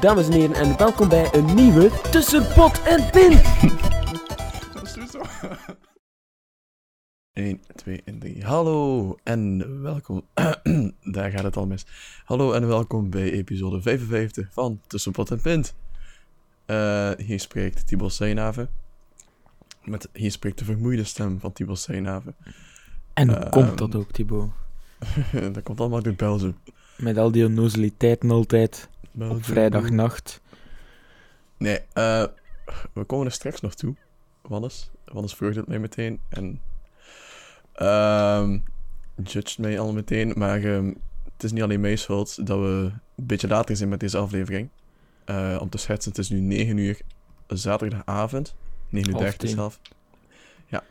Dames en heren, en welkom bij een nieuwe Tussen Pot en Pin. Is sowieso. 1, 2 en 3. Hallo en welkom. Daar gaat het al mis. Hallo en welkom bij episode 55 van Tussen Pot en Pint. Eh, hier spreekt Tibor Seinhaven. Met, hier spreekt de vermoeide stem van Tibor Seinhaven. En hoe Ehm, komt dat ook, Thibaut? dat komt allemaal door Belgium. Met al die onnozeliteiten altijd op vrijdagnacht. Nee, eh, we komen er straks nog toe. Wannes. Wannes vroeg het mij meteen. En. ehm judged mij al meteen. Maar ehm, het is niet alleen mijn schuld dat we een beetje later zijn met deze aflevering. Eh, om te schetsen, het is nu 9 uur zaterdagavond. 9 uur Half 30 tien. zelf. Ja.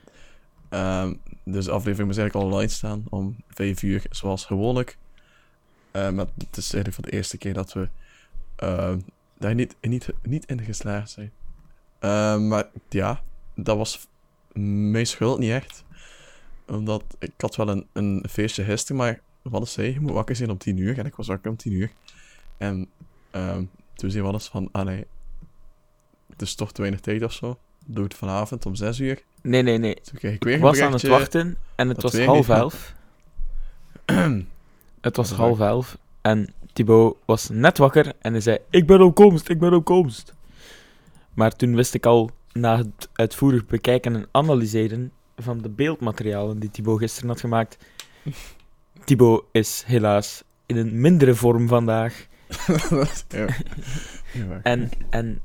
Ehm, dus de aflevering moet eigenlijk al online staan om 5 uur, zoals gewoonlijk. Eh, maar het is eigenlijk voor de eerste keer dat we daar niet, niet, niet in geslaagd zijn. Eh, maar ja, dat was mijn schuld niet echt. Omdat ik had wel een, een feestje gisteren, maar wat zei, je moet wakker zijn om 10 uur. En ik was wakker om 10 uur. En ehm, toen zei Wannes van, ah nee, het is toch te weinig tijd of zo. Doe het vanavond om 6 uur. Nee, nee, nee. Toen kreeg ik weer Ik een was aan het wachten en het was half elf. Het was half elf en Thibaut was net wakker en hij zei: Ik ben op komst, ik ben op komst. Maar toen wist ik al, na het uitvoerig bekijken en analyseren van de beeldmaterialen die Thibaut gisteren had gemaakt, Thibaut is helaas in een mindere vorm vandaag. ja. En, en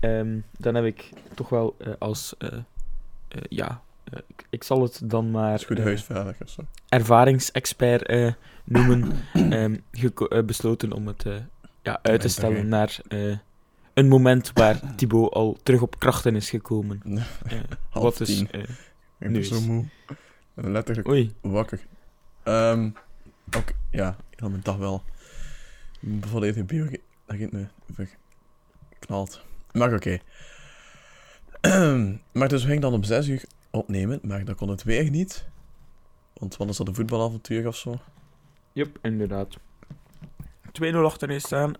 ehm, dan heb ik toch wel eh, als, eh, eh, ja, ik, ik zal het dan maar is goed eh, huisveilig of zo. ervaringsexpert eh, noemen, eh, besloten om het eh, ja, uit te stellen naar eh, een moment waar Thibaut al terug op krachten is gekomen. Eh, Half wat is... eh, Ik ben nu zo moe. Letterlijk oei, wakker. Ehm ook, ja, ik had mijn dag wel volledig in bio... Dat ging me verknald. Maar oké. maar dus we gingen dan om 6 uur opnemen, maar dat kon het weer niet. Want wat is dat, een voetbalavontuur of zo? Yep, inderdaad. 2-0 achterin staan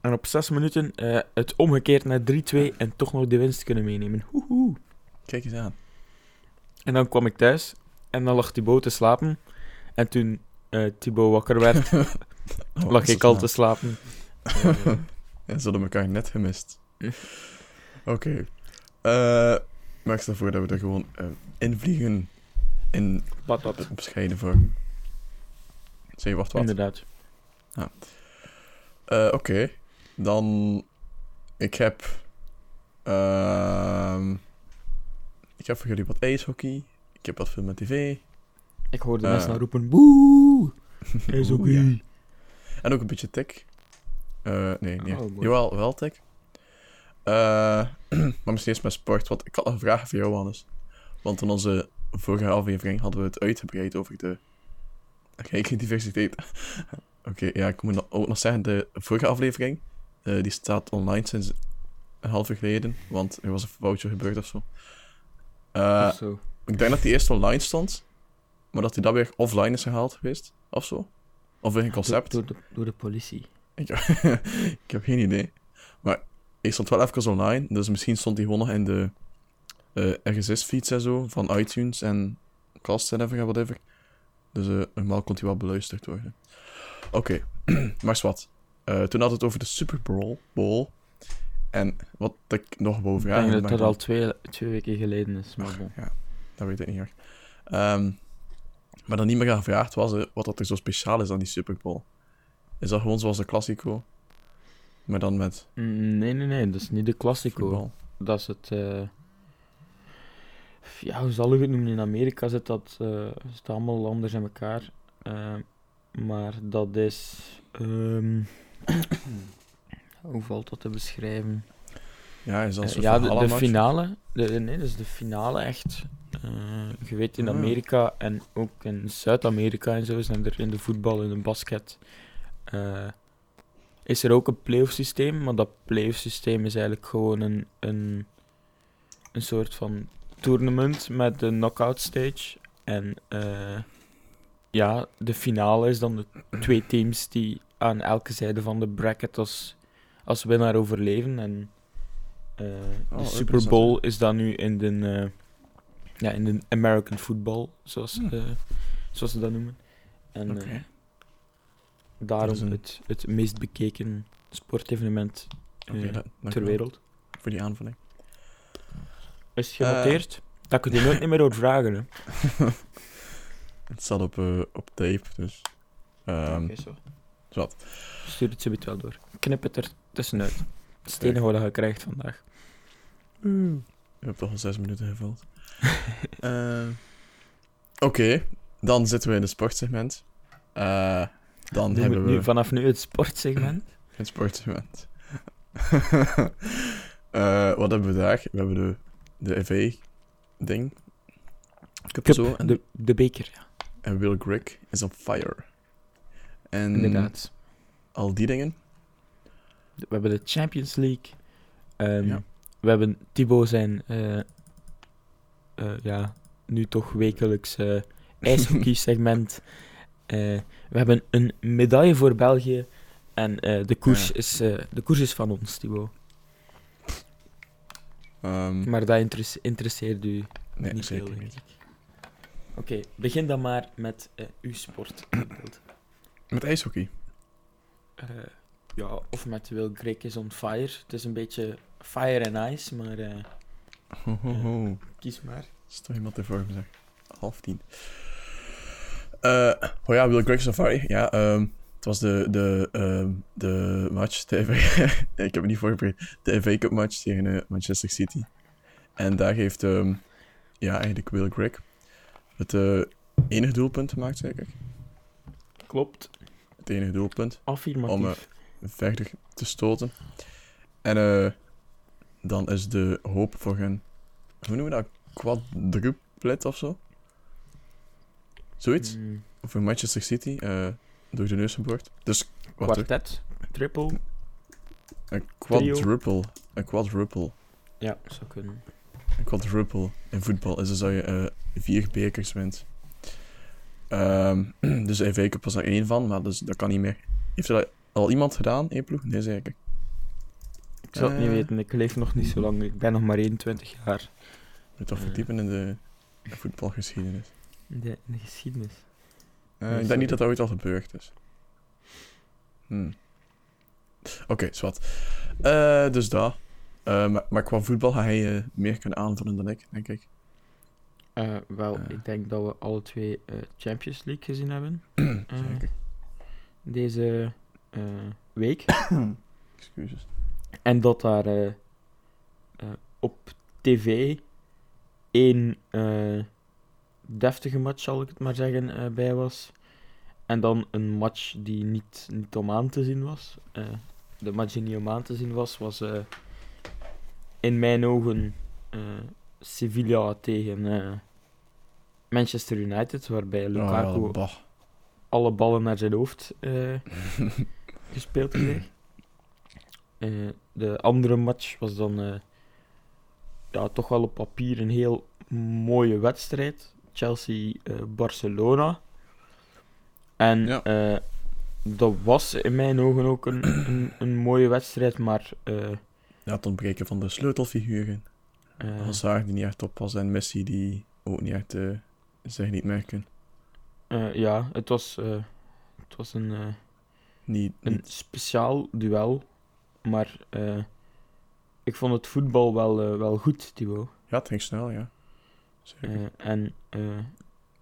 en op 6 minuten eh, het omgekeerd naar 3-2 en toch nog de winst kunnen meenemen. Hoehoe. Kijk eens aan. En dan kwam ik thuis en dan lag Thibaut te slapen. En toen eh Thibaut wakker werd, Oh, lag ik al te slapen. Ja, ze hadden elkaar net gemist. Oké. Eh, maar ik stel voor dat we er gewoon eh, invliegen in wat dat? bescheiden vorm. Zeg, wacht, wat? Inderdaad. Eh, Oké. Dan... Ik heb... ehm ik heb voor jullie wat ijshockey. Ik heb wat film met tv. Ik hoorde Eh. mensen nou roepen, boe! Is ook Oeh, ja. En ook een beetje tik. Eh, nee, nee. Oh. Jawel, wel tik. Eh, maar misschien eerst met sport. Want ik had nog een vraag voor jou, Hannes. Want in onze vorige aflevering hadden we het uitgebreid over de diversiteit. Oké, ja, ik moet nog- ook nog zeggen, de vorige aflevering, eh, die staat online sinds een half uur geleden. Want er was een foutje gebeurd of zo. Eh, Of zo. ik denk dat die eerst online stond, maar dat die dat weer offline is gehaald geweest, of zo. Of weer een concept. Door, door, de, door de politie. Ik, ik heb geen idee. Maar hij stond wel even online, dus misschien stond hij gewoon nog in de eh RSS-feeds en zo, van iTunes en Cast en even whatever. Dus eh, normaal kon hij wel beluisterd worden. Oké, maar wat. Eh, toen had het over de Super Bowl. Bowl. En wat ik nog wou Ik vragen... denk dat dat al twee, twee weken geleden is. Maar bon. ja, dat weet ik niet echt. Ehm, maar dan niet meer gevraagd was wat dat er zo speciaal is aan die Super Bowl. Is dat gewoon zoals de Classico? Maar dan met Mm, Nee, nee, nee. Dat is niet de Classico. voetbal. Dat is het... eh, Ja, hoe zal ik het noemen? In Amerika zit dat... eh zit allemaal anders in elkaar. Eh, maar dat is... ehm, Hoe valt dat te beschrijven? Ja, is dat een soort ja, de, finale. De, nee, dus de finale echt. eh, je weet in Ah. Amerika en ook in Zuid-Amerika en zo zijn er in de voetbal en de basket. Is er ook een playoff systeem, maar dat playoff systeem is eigenlijk gewoon een, een, een soort van tournament met een knockout stage. En eh, ja, de finale is dan de twee teams die aan elke zijde van de bracket als, als winnaar overleven. En eh, Oh, de ook Super Bowl is dan nu in de, eh, ja, in de American football, zoals, Hmm. zoals ze dat noemen. En Oké. Eh, daarom Dat een- het, het meest bekeken sportevenement eh, dat- ter wereld. Voor die aanvulling. Is het genoteerd? dat ik het je nooit meer hoor vragen. Hè. Het staat op, eh, op tape, dus... ehm Oké, zo. zwart. Stuur het ze wel door. Knip het er tussenuit. Het is het enige wat je krijgt vandaag. Je hebt toch al zes minuten gevuld. Eh, Oké, dan zitten we in het sportsegment. Eh, dan Nu hebben we nu, vanaf nu het sportsegment. het sportsegment. Eh, wat hebben we daar? We hebben de, de FA-ding. Cup Cup, zo. En, de, de beker, ja. en Will Grigg is on fire. En Inderdaad. al die dingen. We hebben de Champions League. Ehm, Ja. We hebben Thibaut zijn, eh, eh, ja, nu toch wekelijks ijshockey-segment. Eh, we hebben een medaille voor België. En eh, de, koers Ja. is, eh, de koers is van ons, Thibaut. Ehm, Maar dat interesse- interesseert u nee, niet zeker veel, denk ik. Oké, begin dan maar met uw sport. Met ijshockey. Eh, ja, of met Will Greg is on fire. Het is een beetje fire and ice, maar Ho, ho, ho. kies maar. Is toch iemand ervoor gezegd? Half tien. Eh, oh ja, Will Grigg Safari. Ja, ehm, het was de, de, ehm, de match, de ik heb het niet voorbereid. De FA Cup match tegen eh, Manchester City. En daar heeft, ehm, ja, eigenlijk Will Grigg het eh, enige doelpunt gemaakt, zeker. Klopt, Het enige doelpunt. affirmatief. Om, verder te stoten. En eh, dan is de hoop voor een, hoe noemen we dat? Quadruplet of zo? Zoiets? Mm, Voor Manchester City, eh, door de neus geboord. Dus, kwartet, triple. Een quadruple. Een quadruple. Ja, zou kunnen. Een quadruple in voetbal is dus dat je eh, vier bekers wint. Ehm, dus de FA Cup was er één van, maar dus, dat kan niet meer. Heeft er al iemand gedaan, één ploeg? Nee, zeker. Ik zou het niet Eh. weten, ik leef nog niet zo lang. Ik ben nog maar 21 jaar Je toch Eh. verdiepen in de voetbalgeschiedenis. In de, in de geschiedenis. Eh, ik denk niet dat dat ooit al gebeurd is. Hmm. Oké, zwart. Eh, dus dat. Eh, maar, maar qua voetbal ga hij meer kunnen aanvullen dan ik, denk ik. Eh, wel, ik denk dat we alle twee eh, Champions League gezien hebben Zeker. deze eh, week. Excuses. En dat daar eh, eh, op tv één eh, deftige match, zal ik het maar zeggen, eh, bij was. En dan een match die niet, niet om aan te zien was. Eh, de match die niet om aan te zien was, was eh, in mijn ogen eh, Sevilla tegen Manchester United, waarbij Lukaku Oh, bah. alle ballen naar zijn hoofd gespeeld kreeg. De andere match was dan ja, toch wel op papier een heel mooie wedstrijd. Chelsea-Barcelona. en Ja. eh, dat was in mijn ogen ook een, een, een mooie wedstrijd, maar eh, Ja, het ontbreken van de sleutelfiguren. eh, Hazard die niet echt op was en Messi die ook niet echt eh, zich niet merken. eh, ja, het was, eh, het was een, eh, Niet, een niet speciaal duel, maar eh, ik vond het voetbal wel, eh, wel goed, Thibaut. Ja, het ging snel, ja. Zeker. Eh, en eh,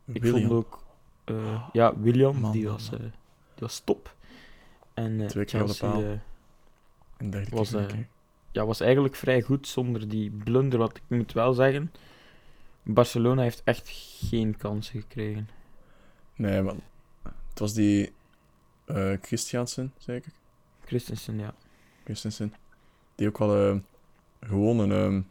ik William. vond ook... eh, ja, William, Man, die, was, die was top. En Twee keer op de paal. derde was, keer, ja, was eigenlijk vrij goed zonder die blunder. Wat ik moet wel zeggen, Barcelona heeft echt geen kansen gekregen. Nee, man. Het was die eh Christiansen, zeker? Christensen, ja. Christensen. Die ook eh, gewoon een,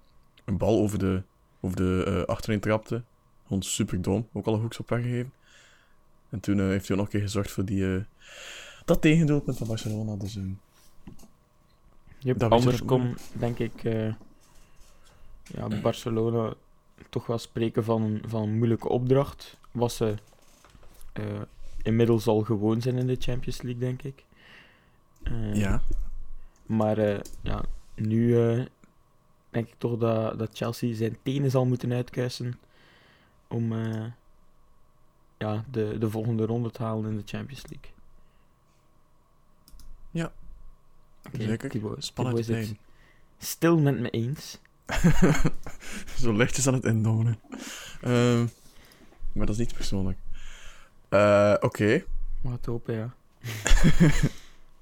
een bal over de, over de eh, achterin trapte. Gewoon super dom. Ook al een hoekschop weggegeven. En toen eh, heeft hij ook nog een keer gezorgd voor die, eh, dat tegendoelpunt van Barcelona. Dus Yep, Dat anders kon, denk ik, ja, Barcelona toch wel spreken van een, van een moeilijke opdracht. Was ze inmiddels al gewoon zijn in de Champions League, denk ik. Ja. Maar ja, nu denk ik toch dat, dat Chelsea zijn tenen zal moeten uitkuisen om eh, ja, de, de volgende ronde te halen in de Champions League. Ja, Oké, zeker. Thibaut, is het stil met me eens. Zo lichtjes aan het indommelen. Ehm, maar dat is niet persoonlijk. Eh, Oké. Maar het hopen, ja.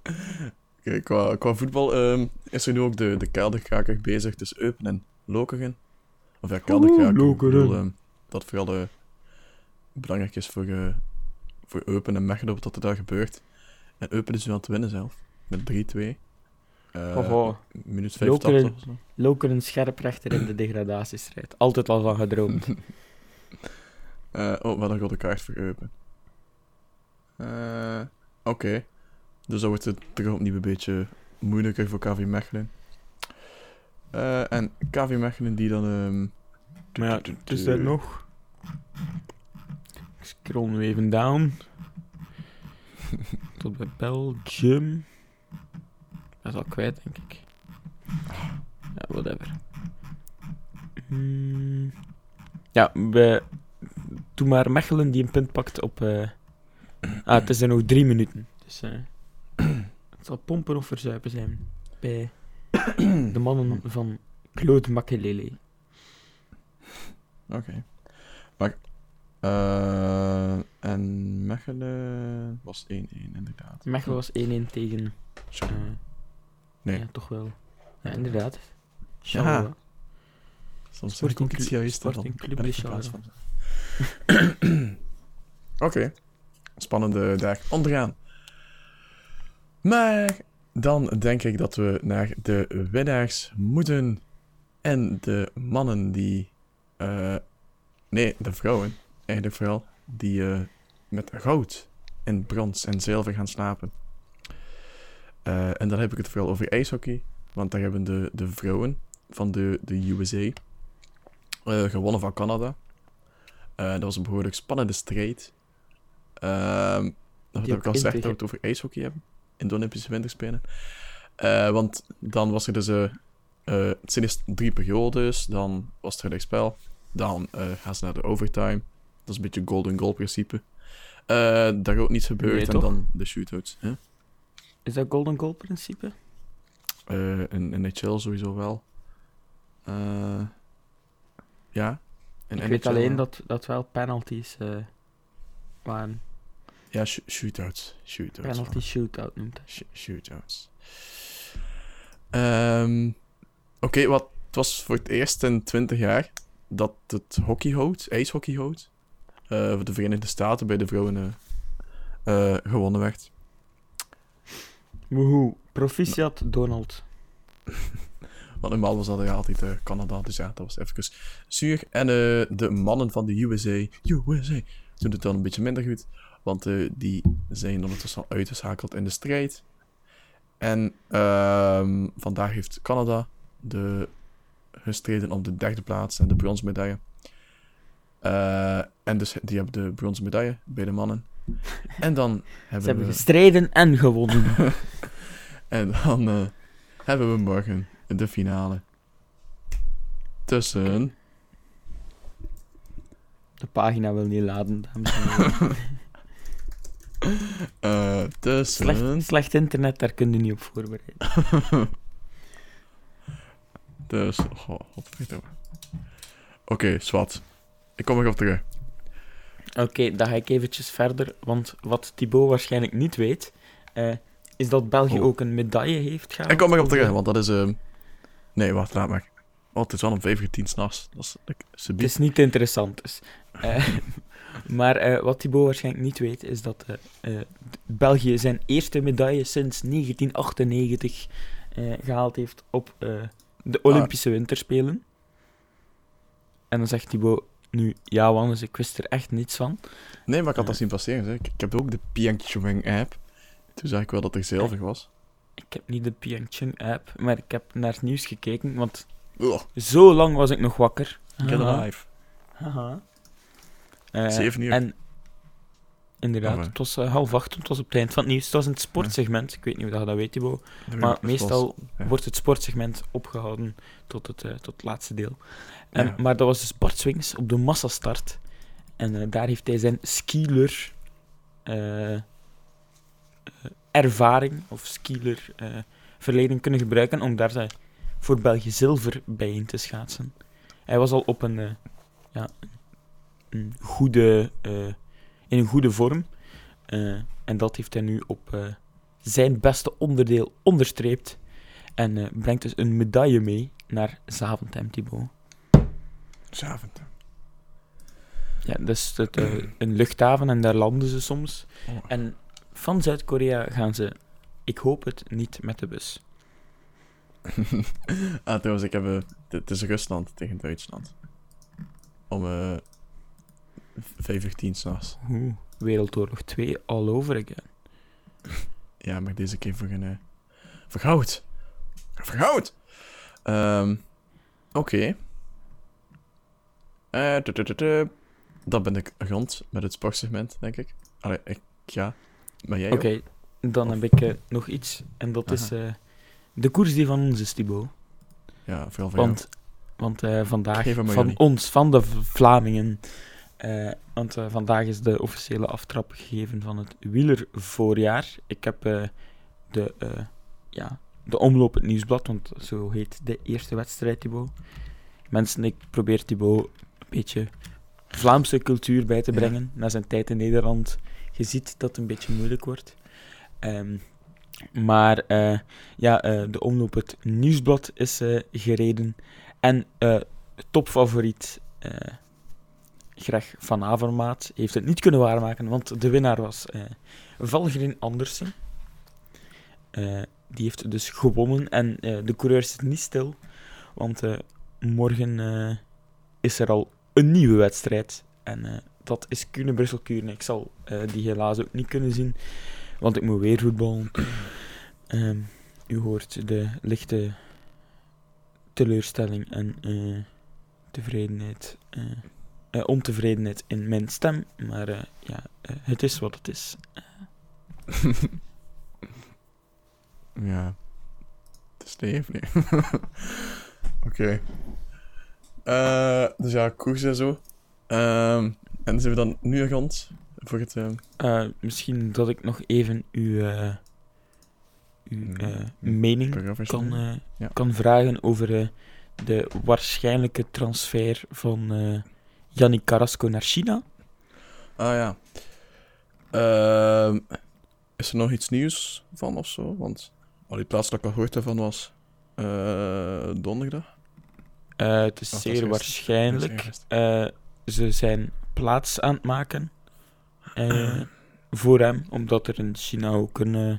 Qua, qua voetbal ehm, is er nu ook de, de kelderkraker bezig tussen Eupen en Lokeren. Of ja, kelderkraker. Lokeren. bedoel, ehm, dat vooral eh, belangrijk is voor, eh, voor Eupen en Mechelen wat er daar gebeurt. En Eupen is nu aan het winnen zelf. Met 3-2. Eh, Goh, Minuut Lokeren. 85 of zo. Loker een scherprechter in de degradatiestrijd. Altijd al van gedroomd. Eh, oh, wat een rode kaart voor Eupen. Eh, Oké. Dus dan wordt het terug opnieuw een beetje moeilijker voor KV Mechelen. Eh, en KV Mechelen die dan... ehm, Maar ja, het is er nog. Ik scroll nu even down. Tot bij Belgium. Dat is al kwijt, denk ik. Ja, whatever. Hmm. Ja, we... Doe maar Mechelen die een punt pakt op... eh, Ah, het is er nog drie minuten. Dus eh, het zal pompen of verzuipen zijn bij de mannen van Claude Makelele. Oké. Maar... eh, en Mechelen was 1-1 inderdaad. Mechelen was 1-1 tegen... Eh, Nee. Ja, toch wel. Ja, inderdaad. Ja. Soms ik Sporting ook iets Club- juist. Sporting Club ik de van. Oké. Spannende dag onderaan. Maar dan denk ik dat we naar de winnaars moeten. En de mannen die... eh, nee, de vrouwen. Eigenlijk vooral. Die eh, met goud en brons en zilver gaan slapen. Eh, en dan heb ik het vooral over ijshockey. Want daar hebben de, de vrouwen van de, de USA gewonnen van Canada. Dat was een behoorlijk spannende strijd. Ehm dat heb ik al gezegd dat we het over ijshockey hebben. In de Olympische Winterspelen. Eh, want dan was er dus... eh, het zijn eerst drie periodes. Dan was het gelijkspel. Dan eh, gaan ze naar de overtime. Dat is een beetje golden goal principe. Daar ook niets gebeurd. Nee, en toch? dan de shootouts. Hè? Is dat Golden Goal principe? Eh in NHL sowieso wel. Ja. In ik weet alleen wel. dat, dat wel penalties waren. Ja, sh- shootouts. Shootouts. Penalty wel. shootout noemt. Sh- shootouts. Ehm, Oké, wat het was voor het eerst in 20 jaar dat het hockey houdt, ijshockey houdt, eh, voor de Verenigde Staten bij de vrouwen eh, eh, gewonnen werd. Woehoe. Proficiat Donald. Want normaal was dat er altijd eh, Canada, dus ja, dat was even zuur. En de mannen van de USA, USA, doen het dan een beetje minder goed. Want eh, die zijn ondertussen al uitgeschakeld in de strijd. En ehm, vandaag heeft Canada de, gestreden op de derde plaats en de bronzen medaille. Eh, en dus die hebben de bronzen medaille bij de mannen. En dan Ze hebben hebben we... gestreden en gewonnen. En dan eh, hebben we morgen de finale. Tussen. De pagina wil niet laden, dames en heren. eh tussen. Slecht, slecht internet, daar kun je niet op voorbereiden. Dus. Oh, godverdomme. Oké, zwart. Ik kom erop terug. Oké, dan ga ik eventjes verder, want wat Thibaut waarschijnlijk niet weet, eh, is dat België Oh. ook een medaille heeft gehaald. Ik kom erop op terug, want dat is. ehm Nee, wacht, laat maar. Oh, het is wel om 5 uur 10 s'nachts. Dat is. Dat is Het is niet interessant, dus. Maar eh, wat Thibaut waarschijnlijk niet weet, is dat eh, eh, België zijn eerste medaille sinds 1998 eh, gehaald heeft op de Olympische Winterspelen. En dan zegt Thibaut nu, ja Wannes, ik wist er echt niets van. Nee, maar ik had dat zien passeren. Zeg. Ik, heb ook de Pyeongchang app. Toen zag ik wel dat er zilver was. Ik heb niet de Pyeongchang app, maar ik heb naar het nieuws gekeken, want zo lang was ik nog wakker. get alive. Haha. Eh, Zeven uur. En inderdaad, Oh, ja. het was eh, half acht, het was op het eind van het nieuws. Het was in het sportsegment, ik weet niet of je dat weet, Thibaut. Maar meestal ja. wordt het sportsegment opgehouden tot het, eh, tot het laatste deel. Ja. Maar dat was de Sportswings op de massastart. En daar heeft hij zijn skieler ervaring, of skieler verleden kunnen gebruiken om daar voor België zilver bij in te schaatsen. Hij was al op een, ja, een goede, eh, in een goede vorm. Eh, en dat heeft hij nu op eh, zijn beste onderdeel onderstreept. En brengt dus een medaille mee naar Zaventem, Thibaut. Zaventem. Ja, dat is het, een luchthaven en daar landen ze soms. Oh. En van Zuid-Korea gaan ze, ik hoop het, niet met de bus. ah, trouwens, ik heb... Het is Rusland tegen Duitsland. Om vijf uur tien s'nachts. Oeh, Wereldoorlog 2 all over again. Ja, maar deze keer voor een... eh, voor goud. Voor goud! Ehm, Oké. Eh, tu- tu. Dat ben ik rond met het sportsegment, denk ik. Allee, ik... Ja. Maar jij Oké, dan Of- heb ik eh, nog iets. En dat is Aha. eh, de koers die van ons is, Thibaut. Ja, vooral voor jou. Want, want eh, vandaag, van jullie. ons, van de Vlamingen. Eh, want eh, vandaag is de officiële aftrap gegeven van het wielervoorjaar. Ik heb eh, de, ja, de omloop het nieuwsblad, want zo heet de eerste wedstrijd, Thibaut. Mensen, ik probeer Thibaut een beetje Vlaamse cultuur bij te Ja. brengen na zijn tijd in Nederland. Je ziet dat het een beetje moeilijk wordt. Ehm, maar ja, de omloop het nieuwsblad is gereden. En topfavoriet Greg van Avermaat heeft het niet kunnen waarmaken, want de winnaar was eh Valgrin Andersen. Eh, die heeft dus gewonnen en eh, de coureur zit niet stil, want morgen is er al een nieuwe wedstrijd. En dat is Kuurne Brussel Kuurne. Ik zal die helaas ook niet kunnen zien, want ik moet weer voetballen. Ehm, u hoort de lichte teleurstelling en tevredenheid, eh, ontevredenheid in mijn stem. Maar eh, ja, eh, het is wat het is. Ja. Het is nee. Oké. Dus ja, koers en zo. Ehm, en zijn we dan nu rond voor het... ehm, Eh, misschien dat ik nog even uw, uw Mm, mm, mening kan, Ja. kan vragen over de waarschijnlijke transfer van Yannick Carrasco naar China. Ah ja. Ehm, is er nog iets nieuws van of zo? Want al die plaats dat ik al gehoord daarvan was eh, donderdag. Eh, het is dat is zeer gisteren. waarschijnlijk. Is. Eh, ze zijn plaats aan het maken eh, voor hem, omdat er in China ook een, eh,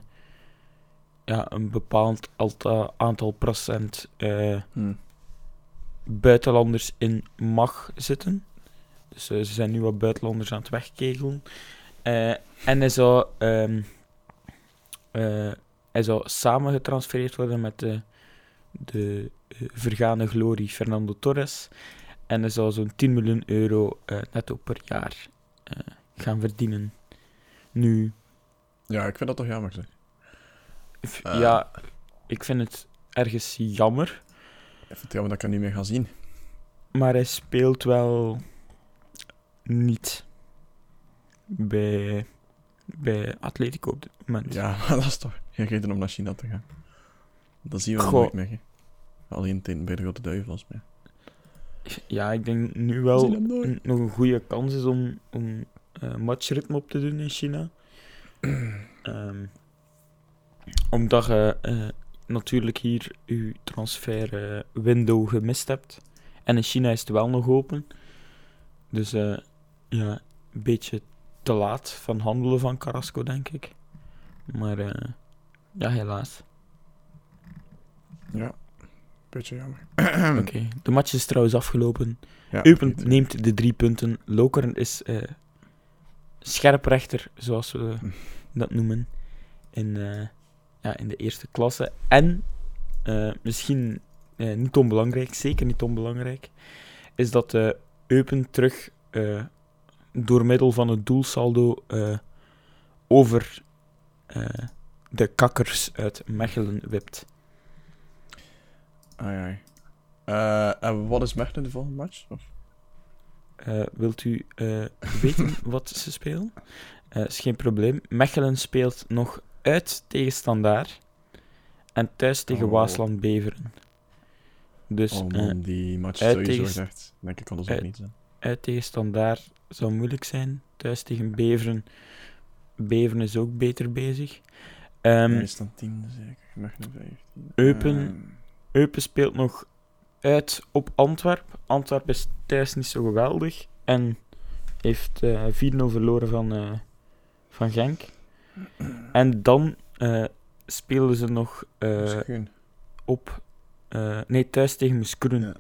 ja, een bepaald alta- aantal procent eh, Hm. buitenlanders in mag zitten. Dus eh, ze zijn nu wat buitenlanders aan het wegkegelen. Eh, en hij zou, ehm, eh, hij zou samen getransfereerd worden met de, de vergane glorie Fernando Torres. En hij zou zo'n 10 miljoen euro netto per jaar gaan verdienen. Nu, Ja, ik vind dat toch jammer. Zeg. ja, ik vind het ergens jammer. Ik vind het jammer dat ik hem niet meer ga zien. Maar hij speelt wel niet bij, bij Atletico op dit moment. Ja, maar dat is toch geen reden om naar China te gaan. Dat zien we Goh. nooit meer. hè. Alleen tegen bij de Grote Duivels. Maar... Ja, ik denk nu We wel een- nog een goede kans is om, om eh, matchritme op te doen in China. Ehm, omdat je eh, natuurlijk hier je transfer eh, window gemist hebt. En in China is het wel nog open. Dus eh, ja, een beetje te laat van handelen van Carrasco, denk ik. Maar eh, ja, helaas. Ja, beetje jammer. Oké, de match is trouwens afgelopen. Ja, Eupen vergeet. neemt de drie punten. Lokeren is eh scherprechter, zoals we dat noemen, in, eh, ja, in de eerste klasse. En, eh, misschien eh, niet onbelangrijk, zeker niet onbelangrijk, is dat eh, Eupen terug eh, door middel van het doelsaldo eh, over eh, de kakkers uit Mechelen wipt. Ai, ai. Eh, en wat is Mechelen de volgende match? Of? Wilt u weten wat ze spelen? Is geen probleem. Mechelen speelt nog uit tegen Standaard en thuis tegen Oh. Waasland Beveren. Dus oh man, die match uit sowieso tegen- echt. Denk ik kan dat ook uit- niet zijn. uit tegen Standaard zou moeilijk zijn. Thuis tegen Beveren. Beveren is ook beter bezig. Hij is dan tiende zeker. Mechelen 15. Eupen. Ehm, Eupen speelt nog uit op Antwerp. Antwerp is thuis niet zo geweldig. En heeft eh 4-0 verloren van, eh, van Genk. En dan eh, spelen ze nog op... nee, thuis tegen Moeskroen. Ja.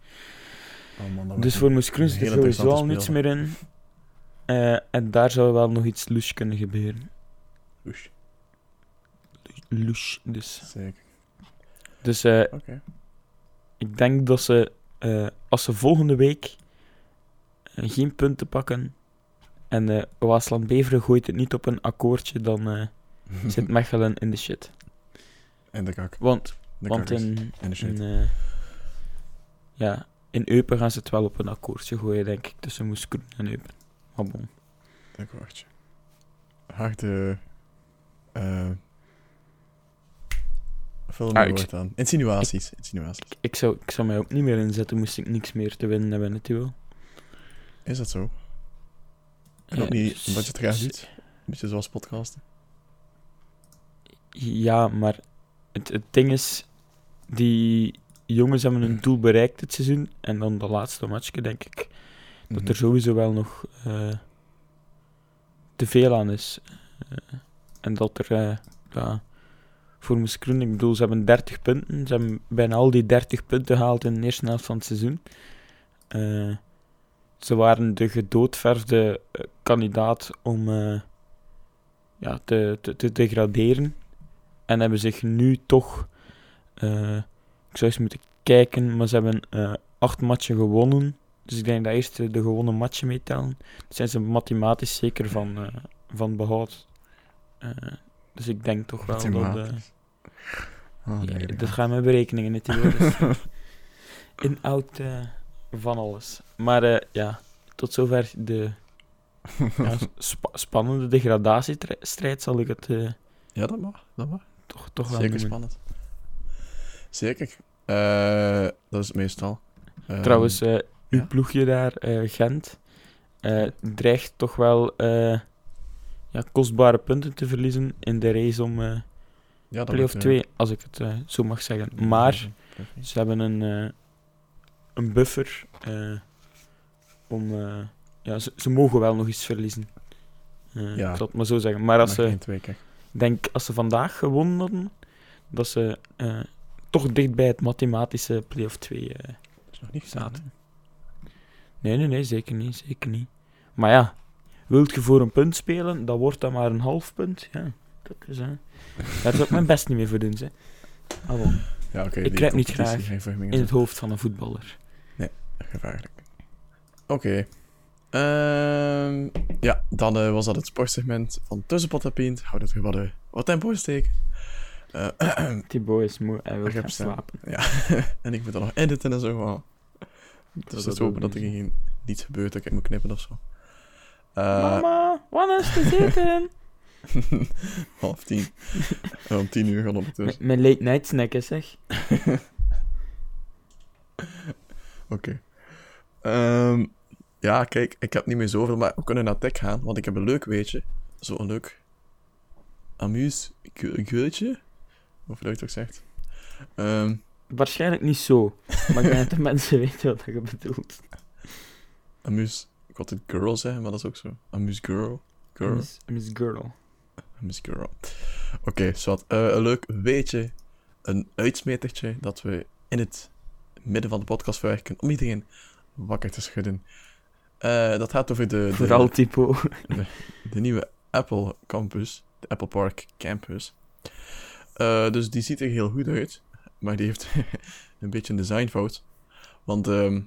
Oh man, Dus voor Moeskroen zit er sowieso al niets meer in. Eh, en daar zou wel nog iets louche kunnen gebeuren. Oesh, Louche, dus. Zeker. Dus eh, Oké. Ik denk dat ze, eh, als ze volgende week geen punten pakken en eh Waasland Beveren gooit het niet op een akkoordje, dan zit Mechelen in de shit. En de kak. Want, De want in, En de shit. in, ja, in Eupen gaan ze het wel op een akkoordje gooien, denk ik, tussen Moeskroen en Eupen. Maar bon. Kwartje. Harde... eh Vul Ah, ik- woord aan. Insinuaties. Insinuaties. Ik zou, ik zou mij ook niet meer inzetten, moest ik niks meer te winnen hebben, natuurlijk. Is dat zo? En Ja, ook niet omdat je het graag doet? Een beetje zoals podcasten. Ja, maar het, het ding is, die jongens hebben hun doel bereikt dit seizoen. En dan de laatste matchje, denk ik, dat Mhm. er sowieso wel nog eh, te veel aan is. Eh, en dat er, eh, ja, voor Moeskroen, ik bedoel, ze hebben 30 punten. Ze hebben bijna al die 30 punten gehaald in de eerste helft van het seizoen. Ze waren de gedoodverfde kandidaat om ja, te, te, te degraderen. En hebben zich nu toch, ik zou eens moeten kijken, maar ze hebben acht matchen gewonnen. Dus ik denk dat eerst de gewonnen matchen meetellen. Dan zijn ze mathematisch zeker van, eh, van behoud. Eh, dus ik denk toch wel dat... Mathematisch. Oh, ja, dat gaan mijn berekeningen natuurlijk. Dus inhoud eh, van alles. Maar ja, tot zover de ja, spa- spannende degradatiestrijd zal ik het Ja, dat mag. Dat mag. toch, toch wel Zeker noemen. spannend. Zeker. Dat is het meestal. Ehm, Trouwens, eh, uw ploegje daar, eh, Gent, eh, dreigt toch wel eh, ja, kostbare punten te verliezen in de race om ja, wordt, eh, 2, als ik het zo mag zeggen. Maar ze hebben een, een buffer om... ja, ze, ze mogen wel nog eens verliezen. Ja. Ik zal het maar zo zeggen. Maar als ze, denk, als ze vandaag gewonnen hadden, dat ze toch dicht bij het mathematische play-off 2 eh, Dat is nog niet zaten. Nee, nee, nee, zeker niet, zeker niet. Maar ja, wilt je voor een punt spelen, dan wordt dat maar een half punt. Ja, dat is, hè. Daar zou ik mijn best niet meer voor doen, hè. Ah, bon. Ja, oké. Ik krijg niet graag In het hoofd van een voetballer. Gevaarlijk. Oké. Ehm, ja, dan eh, was dat het sportsegment van Tussenpot en Pint. Hou dat weer wat, wat tempo steken. Eh, Thibaut is moe en wil gaan slapen. ja, en ik moet dan nog editen en zo. Dus Dat is hopen dat er geen, niets gebeurt dat ik moet knippen of zo. Eh, Mama, wat is te zitten? half tien. En om tien uur gaan M- ondertussen. Mijn late night snack is zeg. Oké. Ehm, ja, kijk, ik heb niet meer zoveel, maar we kunnen naar tech gaan, want ik heb een leuk weetje. Zo'n leuk amuse geurtje. Of hoe je het ook zegt. Ehm, Waarschijnlijk niet zo. Maar ik denk dat de mensen weten wat je bedoelt. amuse ik had het girl zeggen, maar dat is ook zo. Amuse girl. Girl. Miss Girl. Miss Girl. Oké, zwart. Eh, een leuk weetje. Een uitsmetertje dat we in het midden van de podcast verwerken om iedereen wakker te schudden. Eh, dat gaat over de, de, Vooral typo. de nieuwe Apple Campus. De Apple Park Campus. Eh, dus die ziet er heel goed uit. Maar die heeft een beetje een designfout. Want ehm,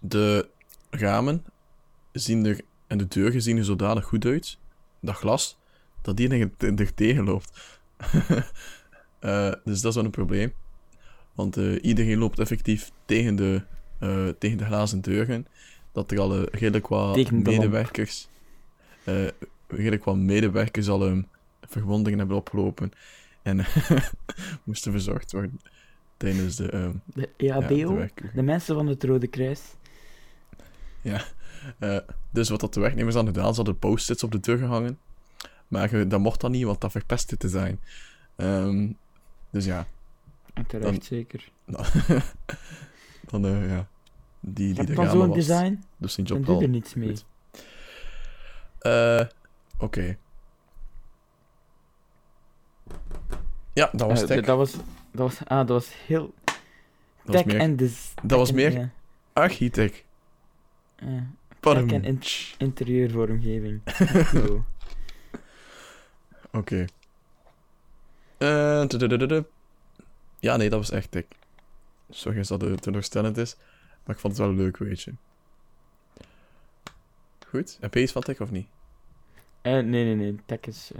de ramen zien er, en de deuren zien er zodanig goed uit. Dat glas, dat die er, tegen loopt. Eh, dus dat is wel een probleem. Want eh, iedereen loopt effectief tegen de, eh, tegen de glazen deuren. Dat er al redelijk wat medewerkers... redelijk wat medewerkers al um, verwondingen hebben opgelopen. En moesten verzorgd worden tijdens de, ehm, De ja, de de mensen van het Rode Kruis. Eh, dus wat dat de werknemers dan gedaan, ze hadden post-its op de deur gehangen. Maar dat mocht dan niet, want dat verpest het design. Ehm, dus ja, En terecht Dan- zeker. dan, dan eh, ja. Die, die de zo'n design, Dus zijn dan doe je er niets mee. Eh, Oké. Ja, dat was Eh, tech. dat was, dat was, ah, dat was heel Dat tech en des, dat was meer- ja, architect. ja, tech en in- interieurvormgeving. Oké. Eh. Ja, nee, dat was echt tech. Sorry als dat eh, teleurstellend is, maar ik vond het wel leuk weetje. Goed, heb je iets van tech of niet? Eh, nee, nee, nee. Tech is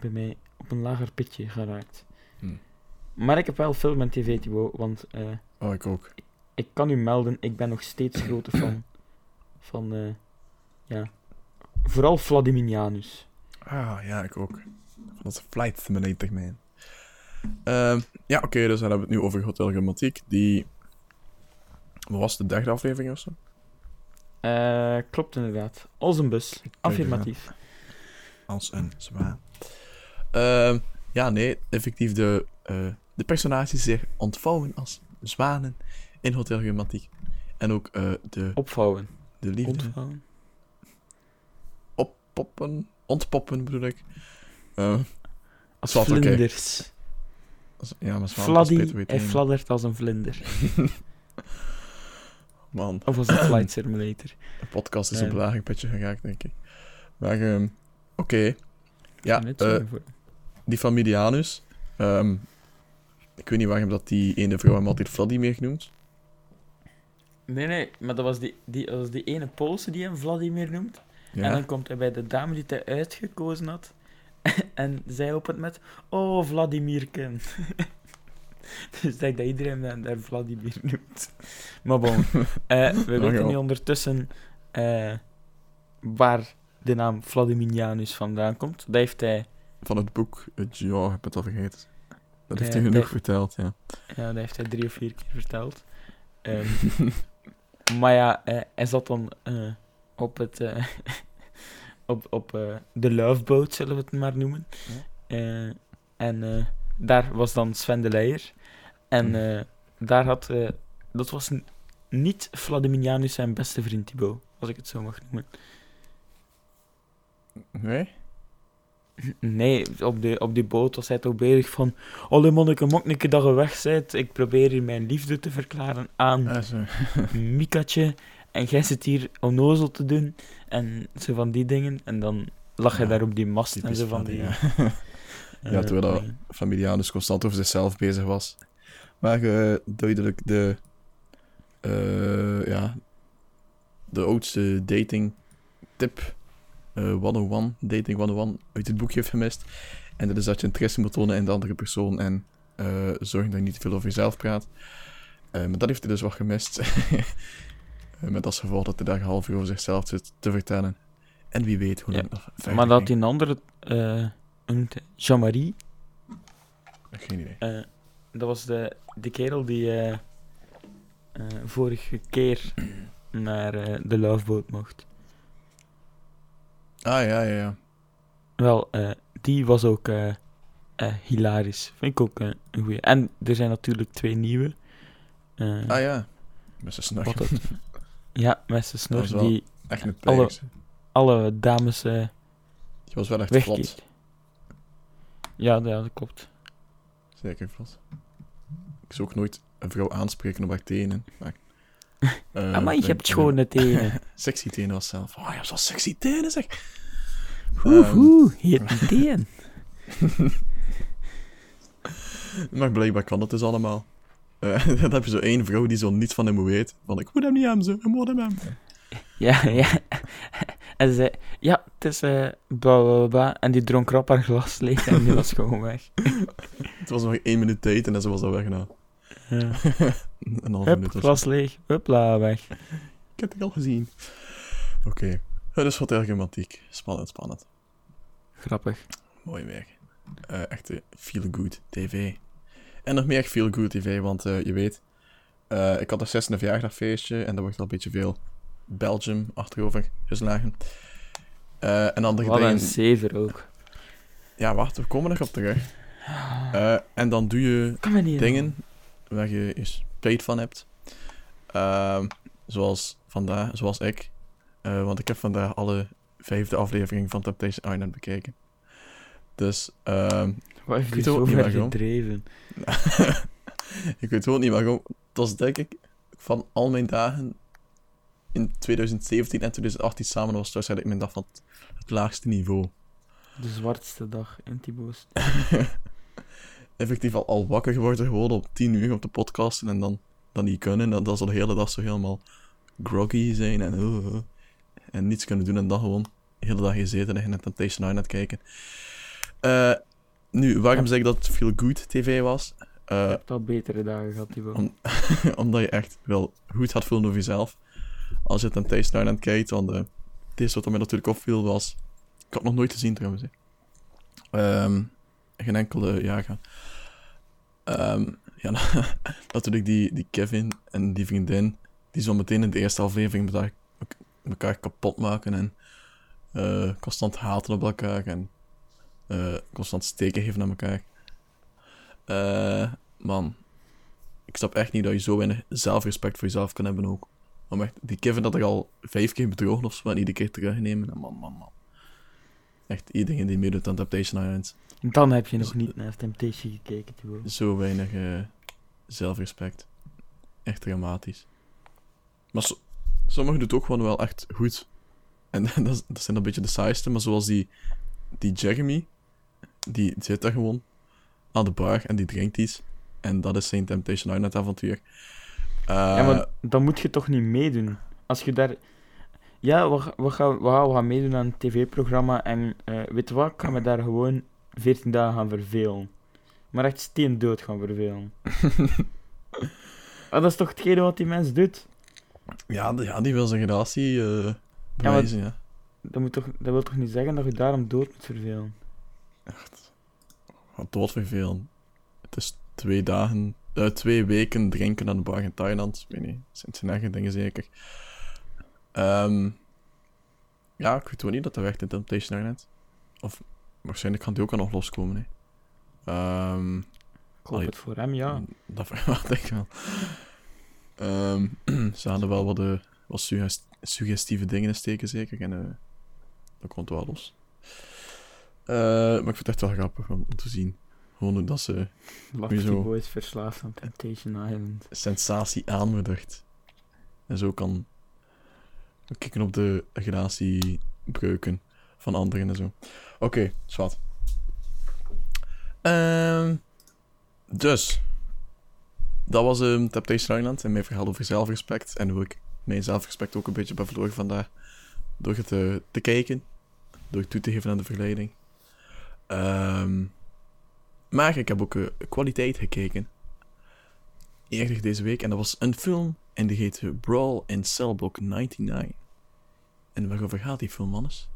bij mij op een lager pitje geraakt. Hm. Maar ik heb wel film en tv, Thibaut, want eh, Oh, ik ook. ik kan u melden, ik ben nog steeds grote fan van, eh, ja, vooral Vladimirianus. Ah, ja, ik ook. Van dat Flight Simulator, man. Ehm, ja, oké, dus dan hebben we het nu over Hotel Grammatiek. Die... Wat was de derde aflevering of zo? Eh, klopt inderdaad. Als een bus. Affirmatief. Als een zwaan. Ehm, ja, nee, effectief de, eh, de personages zich ontvouwen als zwanen in Hotel. En ook eh, de, Opvouwen. de liefde Ontvouwen. oppoppen, ontpoppen bedoel ik. Eh, Als Zwart, vlinders. als- ja, maar zwanen hij fladdert als een vlinder. Man, Of als een flight simulator. de podcast is op een lager pitje geraakt, denk ik. Maar, ehm, oké. Ja, die familianus. ehm, ik weet niet waarom dat die ene vrouw hem altijd Fladdy meer genoemd. Nee, nee, maar dat was die, die, dat was die ene Poolse die hem Vladimir noemt. Ja. En dan komt hij bij de dame die hij uitgekozen had. en zij opent met: Oh, Vladimirken. dus ik denk dat iedereen hem daar Vladimir noemt. Maar bon, eh, we weten joh. nu ondertussen eh, waar de naam Vladimirianus vandaan komt. Dat heeft hij, Van het boek, ja, ik heb het al vergeten. Dat heeft hij genoeg dat- verteld, ja. ja, dat heeft hij drie of vier keer verteld. Ehm, maar ja, eh, hij zat dan eh, op het. eh, op op de Love Boat, zullen we het maar noemen. En daar was dan Sven de Leijer. En Mm. daar had. dat was niet Vladimirianus zijn beste vriend Thibaut, als ik het zo mag noemen. Nee? Nee, op, de, op die boot was hij toch bezig van. Mok een keer dat je weg bent. Ik probeer hier mijn liefde te verklaren aan Ah. Mikatje. En jij zit hier onnozel te doen. En zo van die dingen. En dan lag hij Ja, daar op die mast en zo van die... ja. eh, Ja, terwijl dat dingen. familianus constant over zichzelf bezig was. Maar eh, duidelijk de... eh, ja... De oudste dating tip... eh 101, dating 101, uit het boekje heeft gemist. En dat is dat je interesse moet tonen in de andere persoon en eh zorgen dat je niet te veel over jezelf praat. Eh, maar dat heeft hij dus wat gemist. Met als gevolg dat hij daar half uur over zichzelf zit te vertellen. En wie weet hoe lang nog verder Maar dat die een andere... noemt? Jean-Marie. Geen idee. dat was de, de kerel die vorige keer naar de Loveboat mocht. Ah, ja, ja, ja. Wel, eh, die was ook eh, eh, hilarisch. Vind ik ook een goeie. En er zijn natuurlijk twee nieuwe. Ah, ja. Met zijn het, Ja, met zijn snor die Echt een Alle- alle dames Die was wel echt vlot. wegkeek. Ja, ja, dat klopt. Zeker vlot. Ik zou ook nooit een vrouw aanspreken op haar tenen. Maar, maar je hebt schone tenen. Sexy tenen was zelf. Oh, je hebt zo sexy tenen, zeg. Ehm, oeh, heet die teen. Maar blijkbaar kan dat dus allemaal. Eh, dan heb je zo één vrouw die zo niets van hem weet. Van, ik moet hem niet hebben, zo. Ik moet hem hebben. Ja, ja. En ze zei, ja, het is eh bla bla bla. En die dronk rap haar glas leeg en die was gewoon weg. Het was nog één minuut tijd en dan was dat weg nou. Ja. Een half Hup, minuut glas leeg, hupla, weg. Ik heb het al gezien. Oké. Dat is wat ergematiek. Spannend, spannend. Grappig. Mooi werk. Eh echte feel-good tv. En nog meer feel-good tv, want eh, je weet... eh, ik had een zesde verjaardagfeestje en daar wordt al een beetje veel Belgium achterover geslagen. Eh, en dan de Wat een zever ook. Ja, wacht, we komen nog op terug. Eh, en dan doe je Kan me niet dingen waar je spijt van hebt. Ehm, zoals vandaag, zoals ik. Eh, want ik heb vandaag alle vijfde aflevering van Temptation Island bekeken. Dus, ehm, Wat heeft Ik je zo ver gedreven? ik weet ook niet waarom. Het was denk ik van al mijn dagen in 2017 en 2018 samen was het waarschijnlijk mijn dag van het, het laagste niveau. De zwartste dag in Thibaut's. Effectief al, al wakker geworden, gewoon op 10 uur op de podcast en dan, dan niet kunnen. Dan, dan zal de hele dag zo helemaal groggy zijn en, oh, oh, en niets kunnen doen en dan gewoon de hele dag gezeten en naar Temptation Island kijken. Eh, nu, waarom zeg ik dat het veel good tv was? Eh, Je hebt al betere dagen gehad, Thibaut. Om- omdat je echt wel goed gaat voelen over jezelf. Als je Temptation Island kijkt, want eh, het eerste wat er mij natuurlijk opviel was... Ik had nog nooit gezien trouwens. hè. Ehm, geen enkele jager. Ehm ja, natuurlijk die, die Kevin en die vriendin, die zo meteen in de eerste aflevering elkaar, kapot maken en eh, constant haten op elkaar en eh, constant steken geven aan elkaar. Eh, man, ik snap echt niet dat je zo weinig zelfrespect voor jezelf kan hebben ook. Om echt, die Kevin dat er al vijf keer bedrogen of zo, en iedere keer terugnemen. En man, man, man. Echt iedereen die meedoet aan Temptation Island. Dan heb je nog niet naar Temptation gekeken. Zo weinig eh, zelfrespect. Echt dramatisch. Maar so- sommigen doen het ook gewoon wel echt goed. En dat, dat zijn een beetje de saaiste, maar zoals die, die Jeremy, die zit daar gewoon aan de bar en die drinkt iets. En dat is zijn Temptation Island avontuur. Eh, Ja, maar dan moet je toch niet meedoen. Als je daar... Ja, we, we, gaan, we, gaan, we gaan meedoen aan een tv-programma en eh, weet je wat, ik ga me daar gewoon 14 dagen gaan vervelen. Maar echt steen dood gaan vervelen. Ah, dat is toch hetgene wat die mens doet? ja, die, ja, die wil zijn relatie eh bewijzen, ja. Dat, moet toch, dat wil toch niet zeggen dat je daarom dood moet vervelen? Wat doodvervelen. Het is twee dagen, eh, twee weken drinken aan de bar in Thailand. Ik weet niet, zijn- het zijn eigen dingen zeker. Ehm, ja, ik weet ook niet dat dat werkt in Temptation Island. Of waarschijnlijk gaan die ook al nog loskomen, hè. Ehm, Ik hoop Allee. het voor hem, ja. Dat verwacht ik wel. Ehm, ze hadden wel wat, eh, wat suggest- suggestieve dingen in steken, zeker. En eh, dat komt wel los. Eh, maar ik vind het echt wel grappig om, om te zien. Gewoon hoe dat ze Lachty Hoezo? Boys verslaafd aan Temptation Island. sensatie aanmoedigt. En zo kan kikken op de relatiebreuken van anderen en zo. Oké, zwart. Ehm dus, dat was um, Temptation Island en mijn verhaal over zelfrespect. En hoe ik mijn zelfrespect ook een beetje ben verloren vandaar. Door het eh, te kijken. Door toe te geven aan de verleiding. Ehm, maar ik heb ook eh, kwaliteit gekeken eerder deze week. En dat was een film. En die heet Brawl in Cellblock 99. En waarover gaat die film, mannes?